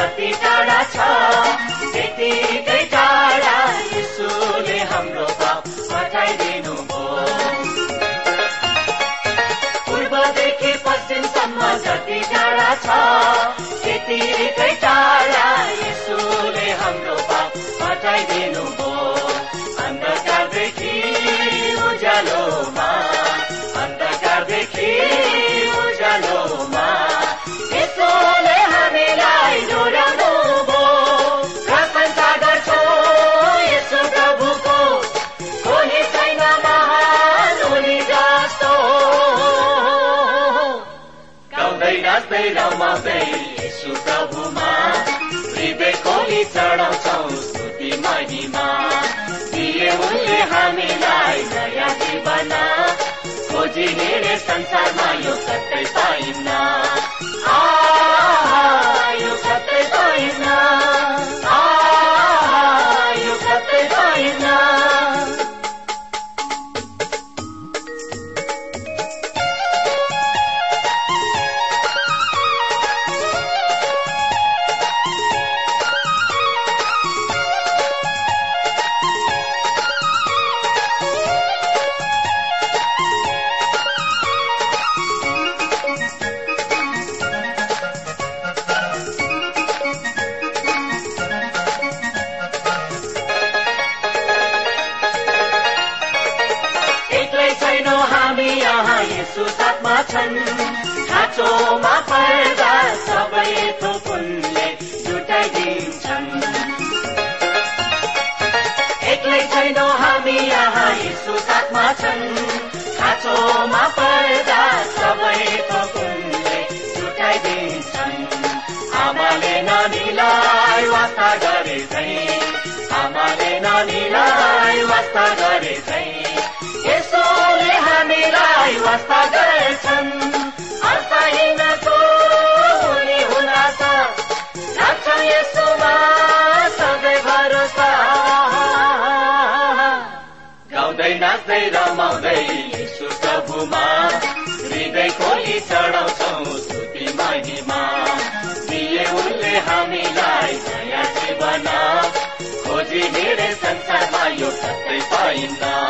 जति टाढा छ त्यतिकै टाढा यीशुले हाम्रो पाप हटाइदिनु भयो पूर्वदेखि पश्चिमसम्म जति टाढा छ त्यतिकै टाढा यीशुले हाम्रो पाप हटाइदिनु भयो अन्धकारदेखि उज्यालोमा संसारमा यो कतै पाइन्न यो कतै पाइन्न साथमा छन् खाँचोमा पर्दा सबै थोक उनले जुटाइदिन्छन्। एक्लै छैनौ हामी यहाँ यसो साथमा छन्। खाँचोमा पर्दा सबै थोक उनले जुटाइदिन्छन्। आमाले नानीलाई वास्ता गरे झैँ आमाले नानीलाई वास्ता गरे झैँ हामीलाई वास्ता गर्छन्। अर्थहीनको हुने हुनाछ राख्छ यसोमा सधैँ भरोसा। गाउँदै नाच्दै रमाउँदै यसो प्रभुमा हृदय खोली चढाउँछौ स्तुति महिमा। दिए उनले हामीलाई नयाँ जीवन। खोजी हिँडे संसारमा यो कतै पाइन्न।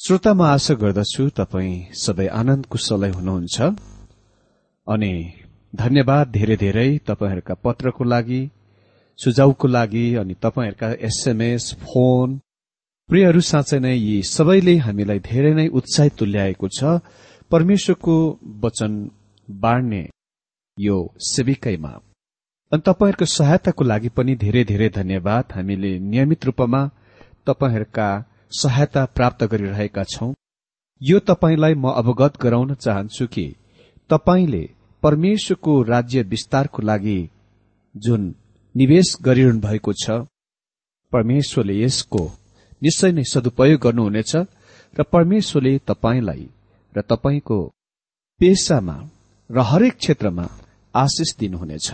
श्रोता म आशा गर्दछु तपाई सबै आनन्द कुशलै हुनुहुन्छ। अनि धन्यवाद धेरै धेरै तपाईँहरूका पत्रको लागि सुझावको लागि अनि तपाईँहरूका एसएमएस फोन। प्रियहरू साँच्चै नै यी सबैले हामीलाई धेरै नै उत्साहित तुल्याएको छ। परमेश्वरको वचन बाँड्ने यो सेविकैमा। अनि तपाईँहरूको सहायताको लागि पनि धेरै धेरै धन्यवाद। हामीले नियमित रूपमा तपाईँहरूका सहायता प्राप्त गरिरहेका छौं। यो तपाईँलाई म अवगत गराउन चाहन्छु कि तपाईँले परमेश्वरको राज्य विस्तारको लागि जुन निवेश गरिरहनु भएको छ परमेश्वरले यसको निश्चय नै सदुपयोग गर्नुहुनेछ र परमेश्वरले तपाईँलाई र तपाईँको पेसामा र हरेक क्षेत्रमा आशिष दिनुहुनेछ।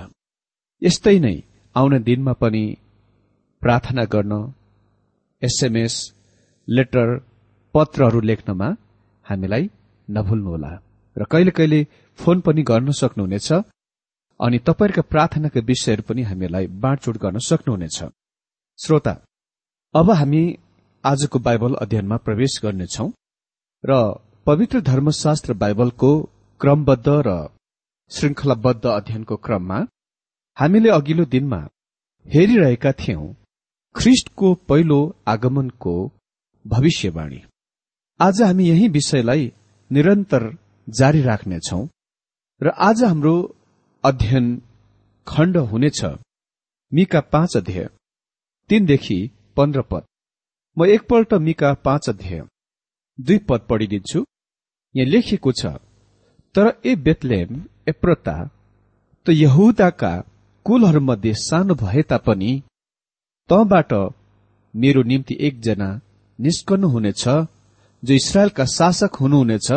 यस्तै नै आउने दिनमा पनि प्रार्थना गर्न एसएमएस लेटर पत्रहरू लेख्नमा हामीलाई नभुल्नुहोला र कहिले कहिले फोन पनि गर्न सक्नुहुनेछ अनि तपाईँहरूका प्रार्थनाका विषयहरू पनि हामीलाई बाँडचुट गर्न सक्नुहुनेछ। श्रोता अब हामी आजको बाइबल अध्ययनमा प्रवेश गर्नेछौ र पवित्र धर्मशास्त्र बाइबलको क्रमबद्ध र श्रृंखलाबद्ध अध्ययनको क्रममा हामीले अघिल्लो दिनमा हेरिरहेका थियौं ख्रिष्टको पहिलो आगमनको भविष्यवाणी। आज हामी यही विषयलाई निरन्तर जारी राख्नेछौ र आज हाम्रो अध्ययन खण्ड हुनेछ मिका पाँच अध्यय। तीनदेखि पन्ध्र पद। म एकपल्ट मिका पाँच अध्यय। दुई पद पढिदिन्छु। यहाँ लेखिएको छ तर ए बेतलेम एप्रता त यहुदाका कुलहरूमध्ये सानो भए तापनि तँबाट मेरो निम्ति एकजना निस्कनु हुनेछ जो इसरायलका शासक हुनुहुनेछ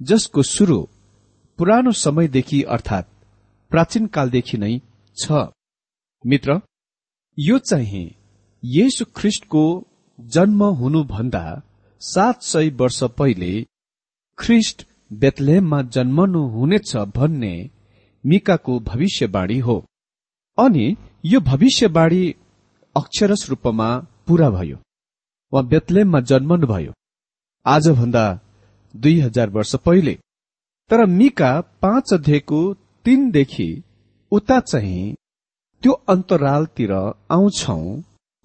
जसको सुरु पुरानो समयदेखि अर्थात प्राचीन कालदेखि नै छ। मित्र यो चाहिँ येशु ख्रिष्टको जन्म हुनुभन्दा सात सय वर्ष पहिले ख्रिष्ट बेतलेहममा जन्मनु हुनेछ भन्ने मिकाको भविष्यवाणी हो। अनि यो भविष्यवाणी अक्षरस रूपमा पूरा भयो। वा बेतलेममा जन्मनुभयो आजभन्दा दुई हजार वर्ष पहिले। तर मिका पाँच अध्ययको तीनदेखि उता चाहिँ त्यो अन्तरालतिर आउँछौ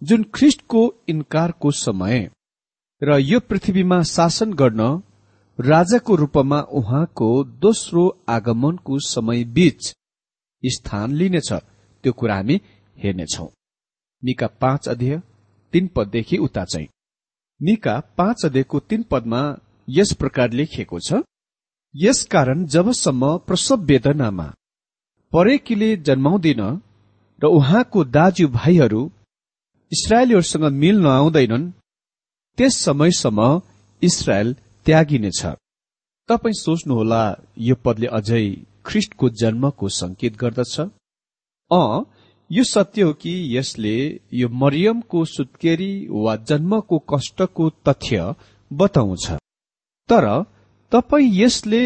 जुन ख्रिष्टको इन्कारको समय र यो पृथ्वीमा शासन गर्न राजाको रूपमा उहाँको दोस्रो आगमनको समय बीच स्थान लिनेछ। त्यो कुरा हामी हेर्नेछौ। मिका पाँच अध्यय तीन पददेखि उता चाहिँ। मिका पाँच अध्ययको तीन पदमा यस प्रकार लेखिएको छ यसकारण जबसम्म प्रसव वेदनामा परेकीले जन्माउँदिन र उहाँको दाजु भाइहरू इसरायलीहरूसँग मिल्न आउँदैनन् त्यस समयसम्म इसरायल त्यागिनेछ। तपाई सोच्नुहोला यो पदले अझै ख्रिस्टको जन्मको संकेत गर्दछ। अ यो सत्य हो कि यसले यो मरियमको सुत्केरी वा जन्मको कष्टको तथ्य बताउँछ। तर तपाई यसले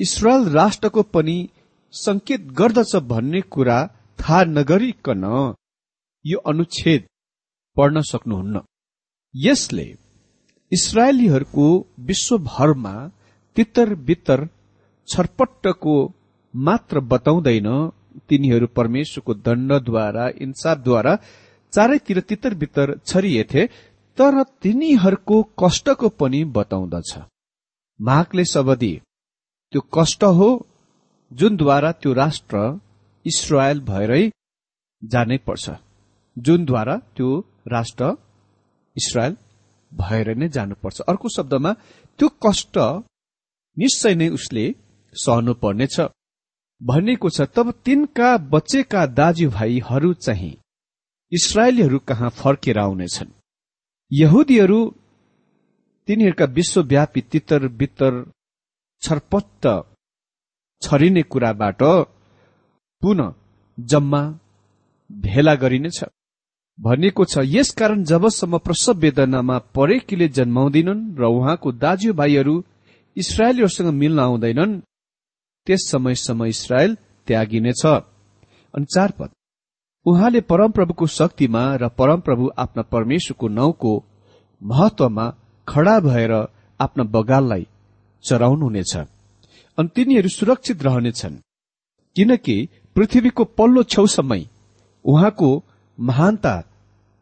इसरायल राष्ट्रको पनि संकेत गर्दछ भन्ने कुरा थाहा नगरिकन यो अनुच्छेद पढ्न सक्नुहुन्न। यसले इसरायलीहरूको विश्वभरमा तितर बित्तर छरपट्टको मात्र बताउँदैन तिनीहरू परमेश्वरको दण्डद्वारा इन्साफद्वारा चारैतिर तितर छरिएथे तर तिनीहरूको कष्टको पनि बताउँदछ। माघले शबदी त्यो कष्ट हो जुनद्वारा त्यो राष्ट्र इसरायल भएरै जानै पर्छ। जुनद्वारा त्यो राष्ट्र इसरायल भएर नै जानुपर्छ अर्को शब्दमा त्यो कष्ट निश्चय नै उसले सहनु पर्नेछ। भनिएको छ तब तिनका बच्चेका दाजुभाइहरू चाहिँ इसरायलीहरू कहाँ फर्केर आउनेछन् यहुदीहरू तिनीहरूका विश्वव्यापी तितर बित्तर छरपट्ट छरिने कुराबाट पुनः जम्मा भेला गरिनेछ। भनिएको छ यसकारण जबसम्म प्रसव वेदनामा परेकीले जन्माउँदैनन् र उहाँको दाजुभाइहरू इसरायलीहरूसँग मिल्न आउँदैनन् त्यस समयसम्म इसरायल त्यागिनेछ। अनि चार पद। उहाँले परमप्रभुको शक्तिमा र परमप्रभु आफ्ना परमेश्वरको नाउँको महत्वमा खड़ा भएर आफ्ना बगाललाई चराउनुहुनेछ। अनि तिनीहरू सुरक्षित रहनेछन्। किनकि पृथ्वीको पल्लो छेउसम्मै उहाँको महानता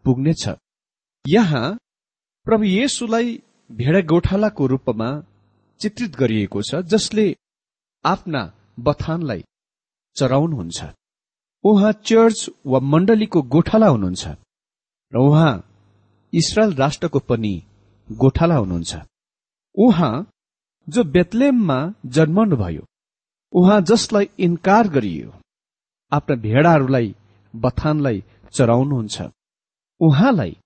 पुग्नेछ। यहाँ प्रभु येसुलाई भेडा गोठालाको रूपमा चित्रित गरिएको छ जसले आफ्ना बथानलाई चराउनुहुन्छ। उहाँ चर्च वा मण्डलीको गोठाला हुनुहुन्छ र उहाँ इसरायल राष्ट्रको पनि गोठाला हुनुहुन्छ। उहाँ जो बेतलेममा जन्मनुभयो उहाँ जसलाई इन्कार गरियो आफ्ना भेडाहरूलाई बथानलाई चराउनुहुन्छ। उहाँलाई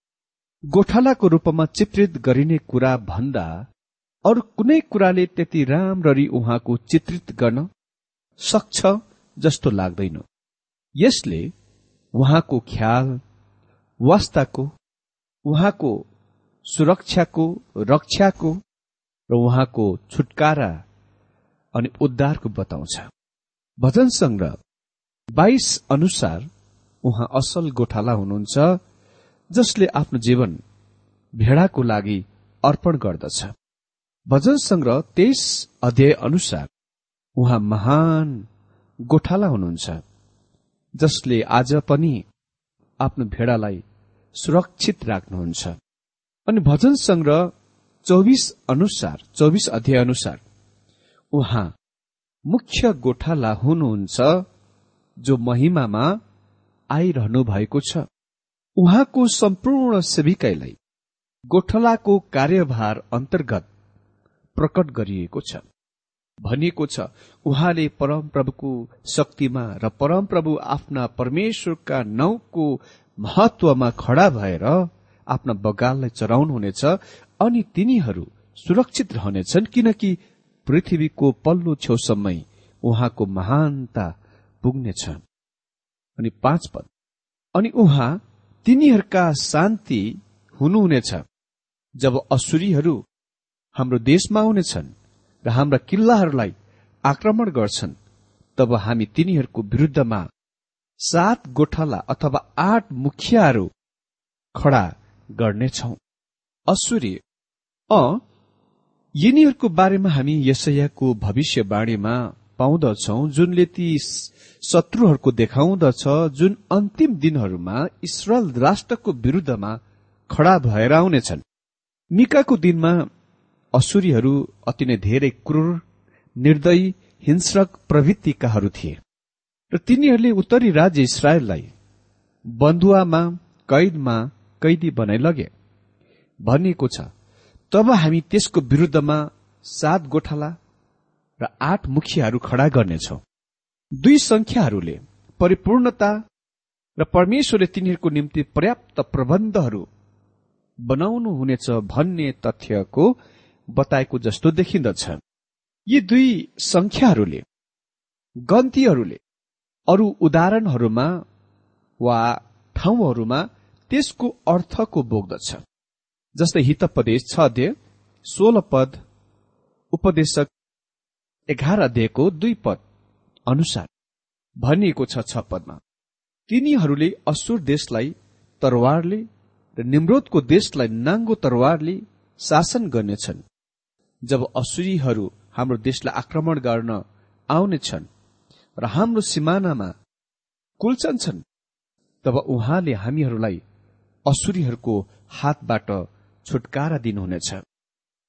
गोठालाको रूपमा चित्रित गरिने कुरा भन्दा अरू कुनै कुराले त्यति राम्ररी उहाँको चित्रित गर्न सक्छ जस्तो लाग्दैन। यसले उहाँको ख्याल वास्ताको उहाँको सुरक्षाको रक्षाको र उहाँको छुटकारा अनि उद्धारको बताउँछ। भजन संग्रह बाइस अनुसार उहाँ असल गोठाला हुनुहुन्छ जसले आफ्नो जीवन भेडाको लागि अर्पण गर्दछ। भजन संग्रह तेइस अध्याय अनुसार उहाँ महान गोठाला हुनुहुन्छ जसले आज पनि आफ्नो भेडालाई सुरक्षित राख्नुहुन्छ। अनि भजन संग्रह चौबिस अनुसार चौबिस अध्याय अनुसार उहाँ मुख्य गोठाला हुनुहुन्छ जो महिमामा आइरहनु भएको छ। उहाँको सम्पूर्ण सेविकाईलाई गोठलाको कार्यभार अन्तर्गत प्रकट गरिएको छ। भनिएको छ उहाँले परमप्रभुको शक्तिमा र परमप्रभु आफ्ना परमेश्वरका नाउँको महत्वमा खड़ा भएर आफ्ना बगाललाई चराउनुहुनेछ अनि तिनीहरू सुरक्षित रहनेछन् किनकि पृथ्वीको पल्लो छेउसम्मै उहाँको महानता पुग्नेछ अनि पाँच पद। अनि उहाँ तिनीहरूका शान्ति हुनुहुनेछ। जब असुरीहरू हाम्रो देशमा आउनेछन् र हाम्रा किल्लाहरूलाई आक्रमण गर्छन् तब हामी तिनीहरूको विरूद्धमा सात गोठाला अथवा आठ मुखियाहरू खडा गर्नेछौ। असुरी अ यिनीहरूको बारेमा हामी यसैयाको भविष्यवाणीमा पाउँदछौ जुनले ती शत्रुहरूको देखाउँदछ जुन अन्तिम दिनहरूमा इसरायल राष्ट्रको विरूद्धमा खडा भएर आउनेछन्। मिकाको दिनमा असुरीहरू अति नै धेरै क्रूर निर्दयी हिंस्रक प्रवृत्तिकाहरू थिए। र तिनीहरूले उत्तरी राज्य इसरायललाई बन्धुवामा कैदमा कैदी बनाइ लगे। भनिएको छ तब हामी त्यसको विरूद्धमा सात गोठाला र आठ मुखियाहरू खडा गर्नेछौ। दुई संख्याहरूले परिपूर्णता र परमेश्वरले तिनीहरूको निम्ति पर्याप्त प्रबन्धहरू बनाउनु हुनेछ भन्ने तथ्यको बताएको जस्तो देखिन्दछ। यी दुई संख्याहरूले गन्तीहरूले अरू उदाहरणहरूमा वा ठाउँहरूमा त्यसको अर्थको बोक्दछ। जस्तै हितपदेश छ अध्यय सोह्र पद उपदेशक एघार अध्ययको दुई पद अनुसार भनिएको छ छ पदमा। तिनीहरूले असुर देशलाई तरवारले र निम्रोदको देशलाई नाङ्गो तरवारले शासन गर्नेछन्। जब असुरीहरू हाम्रो देशलाई आक्रमण गर्न आउनेछन् र हाम्रो सिमानामा कुल्चन्छन् तब उहाँले हामीहरूलाई असुरीहरूको हातबाट छुटकारा दिनुहुनेछ।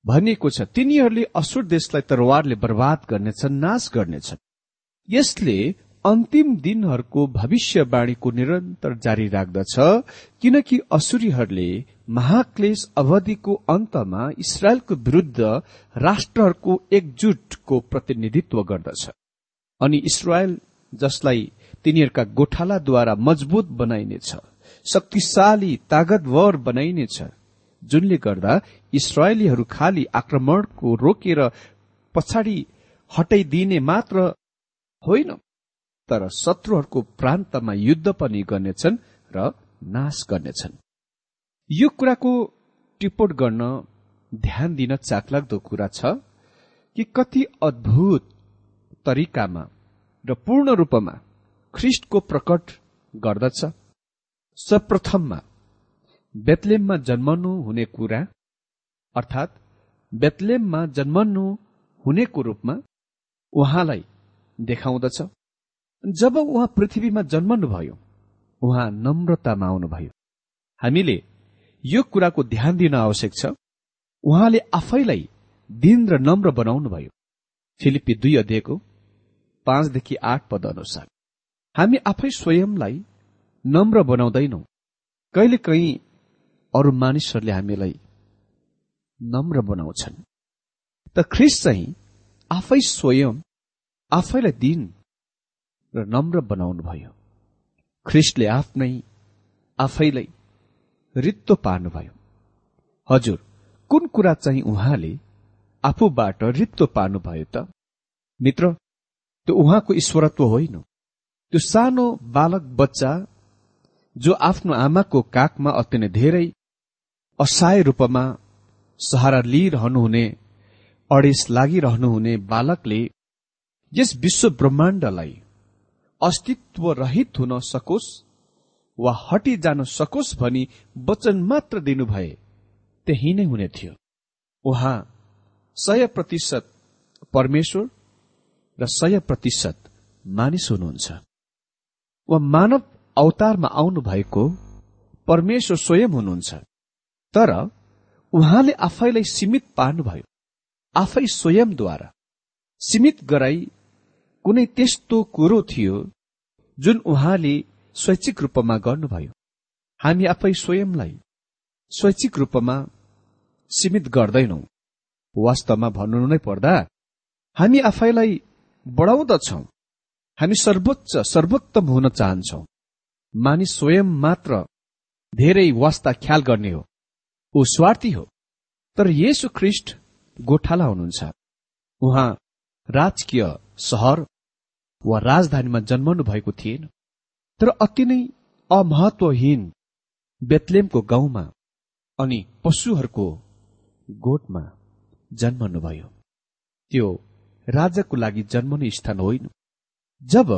भनिएको छ तिनीहरूले असुर देशलाई तरवारले बर्बाद गर्नेछन् नाश गर्नेछन्। यसले अन्तिम दिनहरूको भविष्यवाणीको निरन्तर जारी राख्दछ किनकि असुरीहरूले महाक्लेश अवधिको अन्तमा इसरायलको विरूद्ध राष्ट्रहरूको एकजुटको प्रतिनिधित्व गर्दछ। अनि इसरायल जसलाई तिनीहरूका गोठालाद्वारा मजबुत बनाइनेछ शक्तिशाली तागतवर बनाइनेछ जुनले गर्दा इसरायलीहरू खालि आक्रमणको रोकेर पछाडि हटाइदिने मात्र होइन। तर शत्रुहरूको प्रान्तमा युद्ध पनि गर्नेछन् र नाश गर्नेछन्। यो कुराको टिपोट गर्न ध्यान दिन चाखलाग्दो कुरा छ कि कति अद्भुत तरिकामा र पूर्ण रूपमा ख्रिस्टको प्रकट गर्दछ। सर्वप्रथममा बेतलेममा जन्मनु हुने कुरा अर्थात् बेतलेममा जन्मनु हुनेको रूपमा उहाँलाई देखाउँदछ। जब उहाँ पृथ्वीमा जन्मनुभयो उहाँ नम्रतामा आउनुभयो। हामीले यो कुराको ध्यान दिन आवश्यक छ। उहाँले आफैलाई दिन र नम्र बनाउनुभयो फिलिपी दुई अध्यायको पाँचदेखि आठ पद अनुसार हामी आफै स्वयंलाई नम्र बनाउँदैनौ। कहिले कहीँ अरू मानिसहरूले हामीलाई नम्र बनाउँछन्। त ख्रिस चाहिँ आफै स्वयं आफैलाई दिन र नम्र बनाउनुभयो ख्रिस्टले आफ्नै आफैलाई रित्तो पार्नुभयो हजुर कुन कुरा चाहिँ उहाँले आफूबाट रित्तो पार्नुभयो त? मित्र त्यो उहाँको ईश्वरत्व होइन। त्यो सानो बालक बच्चा जो आफ्नो आमाको काखमा अति नै धेरै असहाय रूपमा सहारा लिइरहनुहुने अडेस लागिरहनुहुने बालकले यस विश्व ब्रह्माण्डलाई अस्तित्व रहित हुन सकोस् वा हटी जान सकोस् भनी वचन मात्र दिनुभए त्यही नै हुने थियो। उहाँ सय प्रतिशत परमेश्वर र सय प्रतिशत मानिस हुनुहुन्छ। वा मानव अवतारमा आउनु भएको परमेश्वर स्वयं हुनुहुन्छ। तर उहाँले आफैलाई सीमित पार्नुभयो। आफै स्वयंद्वारा सीमित गराई कुनै त्यस्तो कुरो थियो जुन उहाँले स्वैच्छिक रूपमा गर्नुभयो हामी आफै स्वयंलाई स्वैच्छिक रूपमा सीमित गर्दैनौ। वास्तवमा भन्नु नै पर्दा हामी आफैलाई बढाउँदछौ। हामी सर्वोच्च सर्वोत्तम हुन चाहन्छौ। मानिस स्वयं मात्र धेरै वास्ता ख्याल गर्ने हो। ऊ स्वार्थी हो। तर येसु ख्रिस्ट गोठाला हुनुहुन्छ। उहाँ राजकीय सहर वा राजधानीमा जन्मनु भएको थिएन तर अति नै अमहत्वहीन बेतलेमको गाउँमा अनि पशुहरूको गोठमा जन्मनुभयो त्यो राजाको लागि जन्मने स्थान होइन। जब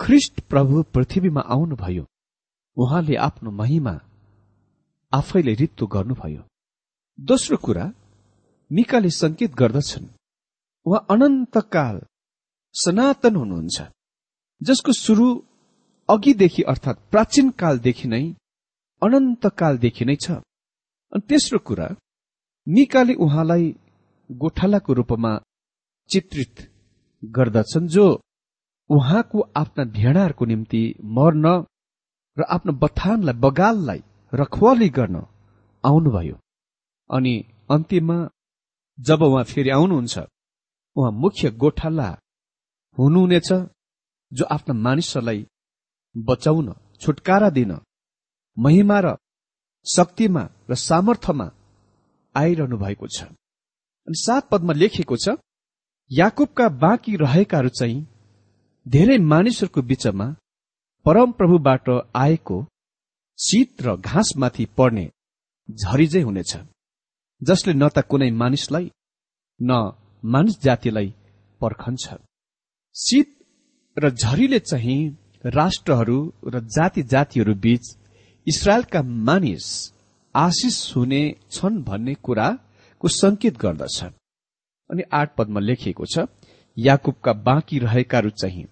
ख्रिस्ट प्रभु पृथ्वीमा आउनुभयो उहाँले आफ्नो महिमा आफैले रित्तो गर्नुभयो दोस्रो कुरा मिकाले संकेत गर्दछन् उहाँ अनन्तकाल सनातन हुनुहुन्छ। जसको सुरु अघिदेखि अर्थात् प्राचीन कालदेखि नै अनन्त कालदेखि नै छ। अनि तेस्रो कुरा निकाले उहाँलाई गोठालाको रूपमा चित्रित गर्दछन् जो उहाँको आफ्ना भेडाहरूको निम्ति मर्न र आफ्नो बथानलाई बगाललाई रखवाली गर्न आउनुभयो। अनि अन्त्यमा जब उहाँ फेरि आउनुहुन्छ उहाँ मुख्य गोठाला हुनुहुनेछ जो आफ्ना मानिसहरूलाई बचाउन छुटकारा दिन महिमा र शक्तिमा र सामर्थ्यमा आइरहनु भएको छ। अनि सात पदमा लेखिएको छ याकुबका बाँकी रहेकाहरू चाहिँ धेरै मानिसहरूको बीचमा परमप्रभुबाट आएको शीत र घाँसमाथि पर्ने झरिजै हुनेछ जसले न त कुनै मानिसलाई न मानिस जातिलाई पर्खन्छ। शीत र झरीले चाहिँ राष्ट्रहरू र जाति जातिहरू बीच इसरायलका मानिस आशिष हुने छन् भन्ने कुराको संकेत गर्दछ अनि आठ पदमा लेखिएको छ याकुबका बाँकी रहेकाहरू चाहिँ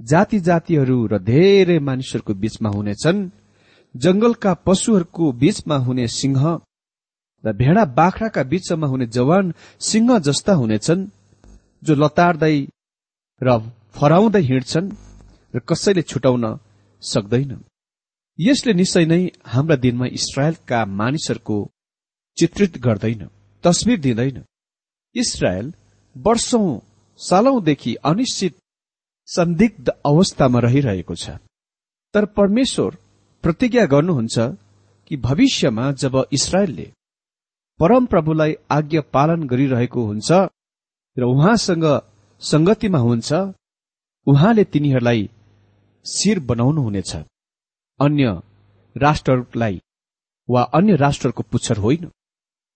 जाति जातिहरू र धेरै मानिसहरूको बीचमा हुनेछन् जंगलका पशुहरूको बीचमा हुने सिंह र भेडा बाख्राका बीचमा हुने जवान सिंह जस्ता हुनेछन् जो लतार्दै र फराउँदै हिँड्छन् र कसैले छुटाउन सक्दैन। यसले निश्चय नै हाम्रा दिनमा इसरायलका मानिसहरूको चित्रित गर्दैन तस्विर दिँदैन। इसरायल वर्षौं सालौंदेखि अनिश्चित संदिग्ध अवस्थामा रहिरहेको छ। तर परमेश्वर प्रतिज्ञा गर्नुहुन्छ कि भविष्यमा जब इसरायलले परमप्रभुलाई आज्ञा पालन गरिरहेको हुन्छ र उहाँसँग संगतिमा हुन्छ उहाँले तिनीहरूलाई शिर बनाउनुहुनेछ। अन्य राष्ट्रहरूलाई वा अन्य राष्ट्रको पुच्छर होइन।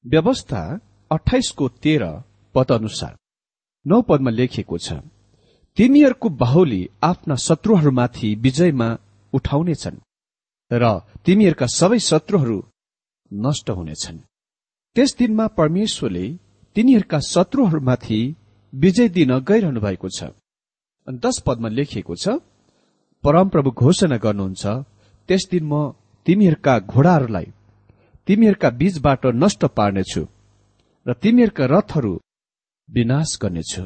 व्यवस्था अठाइसको तेह्र पद अनुसार नौ पदमा लेखिएको छ तिनीहरूको बाहुली आफ्ना शत्रुहरूमाथि विजयमा उठाउनेछन् र तिमीहरूका सबै शत्रुहरू नष्ट हुनेछन्। त्यस दिनमा परमेश्वरले तिनीहरूका शत्रुहरूमाथि विजय दिन गइरहनु भएको छ। अनि दश पदमा लेखिएको छ परमप्रभु घोषणा गर्नुहुन्छ त्यस दिन म तिमीहरूका घोडाहरूलाई तिमीहरूका बीचबाट नष्ट पार्नेछु र तिमीहरूका रथहरू विनाश गर्नेछु।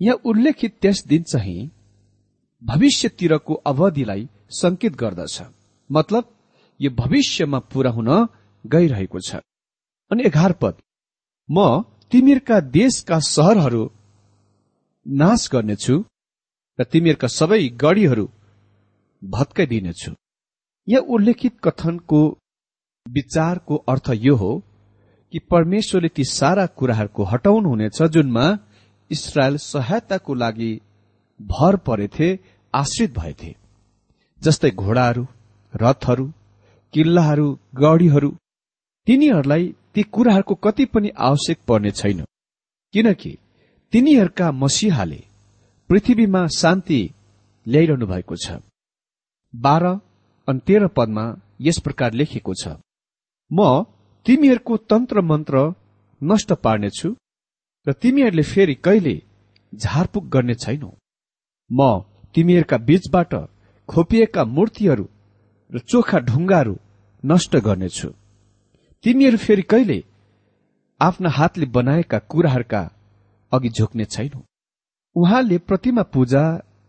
यहाँ उल्लेखित त्यस दिन चाहिँ भविष्यतिरको अवधिलाई संकेत गर्दछ। मतलब यो भविष्यमा पूरा हुन गइरहेको छ। अनि एघार पद म तिमीहरूका देशका सहरहरू नाश गर्नेछु र तिमीहरूका सबै गढीहरू भत्काइदिनेछु यहाँ उल्लेखित कथनको विचारको अर्थ यो हो कि परमेश्वरले ती सारा कुराहरूको हटाउनुहुनेछ जुनमा इसरायल सहायताको लागि भर परेथे आश्रित भएथे। जस्तै घोडाहरू रथहरू किल्लाहरू गढीहरू तिनीहरूलाई ती कुराहरूको कति पनि आवश्यक पर्ने छैन। किनकि तिनीहरूका मसिहाले पृथ्वीमा शान्ति ल्याइरहनु भएको छ। बाह्र अनि तेह्र पदमा यस प्रकार लेखिएको छ म तिमीहरूको तन्त्र मन्त्र नष्ट पार्नेछु र तिमीहरूले फेरि कहिले झारपुक गर्ने छैनौ। म तिमीहरूका बीचबाट खोपिएका मूर्तिहरू र चोखा ढुङ्गाहरू नष्ट गर्नेछु। तिमीहरू फेरि कहिले आफ्ना हातले बनाएका कुराहरूका अघि झुक्ने छैनौ। उहाँले प्रतिमा पूजा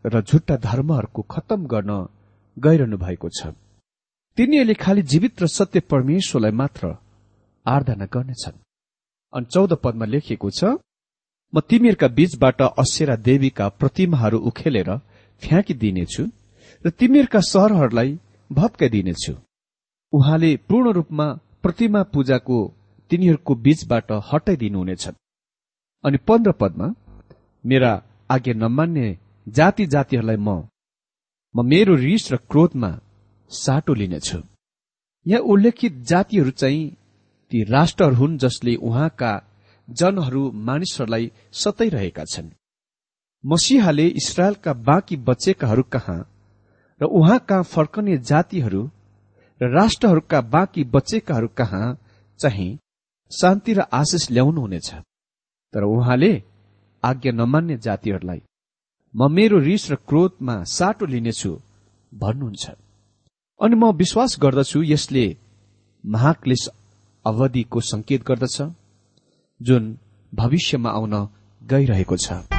र झुट्टा धर्महरूको खत्तम गर्न गइरहनु भएको छ। तिनीहरूले खालि जीवित र सत्य परमेश्वरलाई मात्र आराधना गर्नेछन्। अनि चौध पदमा लेखिएको छ म तिमीहरूका बीचबाट असेरा देवीका प्रतिमाहरू उखेलेर फ्याँकिदिनेछु र तिमीहरूका सहरहरूलाई भत्काइदिनेछु। उहाँले पूर्ण रूपमा प्रतिमा पूजाको तिनीहरूको बीचबाट हटाइदिनुहुनेछ अनि पन्ध्र पदमा मेरा आज्ञा नमान्ने जाति जातिहरूलाई म म मेरो रिस र क्रोधमा साटो लिनेछु। यहाँ उल्लेखित जातिहरू चाहिँ ती राष्ट्रहरू हुन् जसले उहाँका जनहरू मानिसहरूलाई सताइरहेका छन्। मसिहाले इसरायलका बाँकी बचेकाहरू कहाँ र उहाँ कहाँ फर्कने जातिहरू र राष्ट्रहरूका बाँकी बचेकाहरू कहाँ चाहिँ शान्ति र आशिष ल्याउनुहुनेछ? तर उहाँले आज्ञा नमान्ने जातिहरूलाई म मेरो रिस र क्रोधमा साटो लिनेछु भन्नुहुन्छ। अनि म विश्वास गर्दछु यसले महाक्लेश अवधिको संकेत गर्दछ जुन भविष्यमा आउन गइरहेको छ।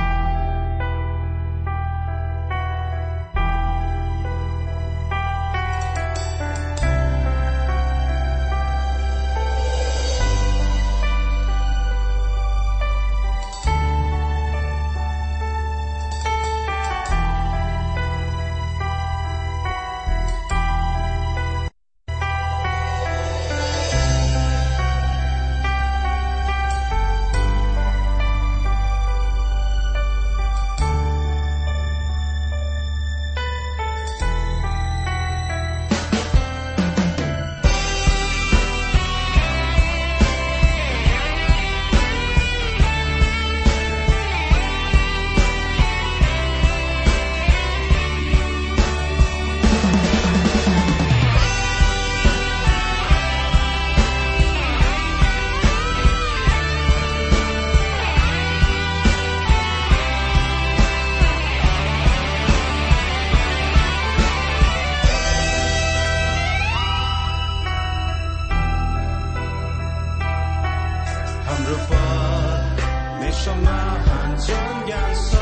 如果没什么还总要失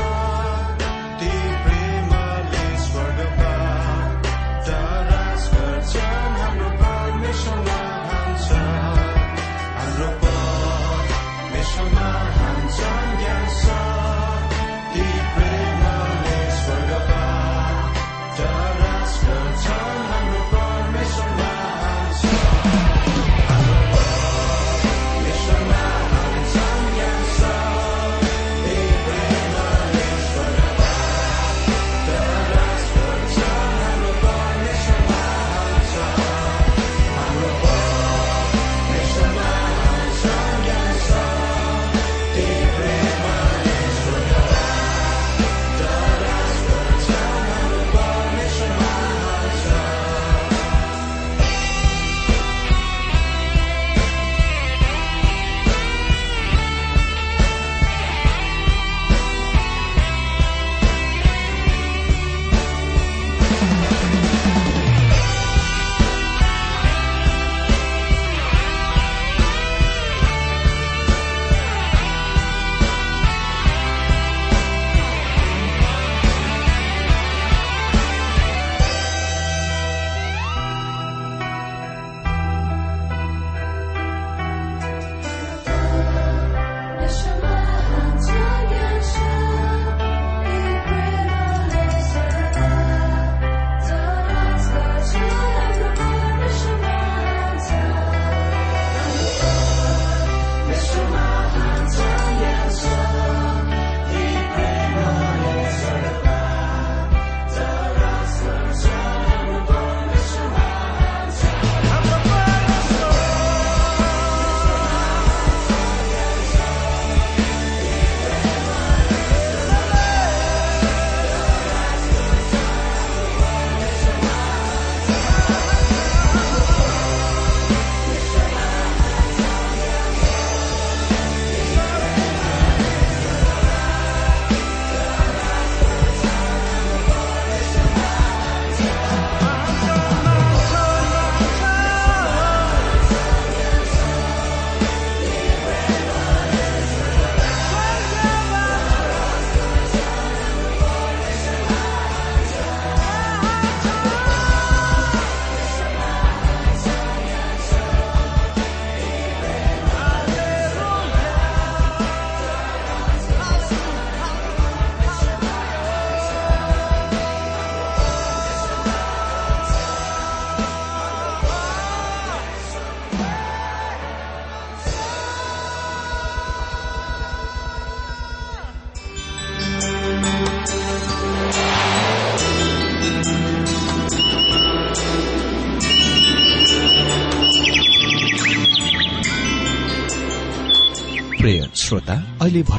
श्रोता अहिले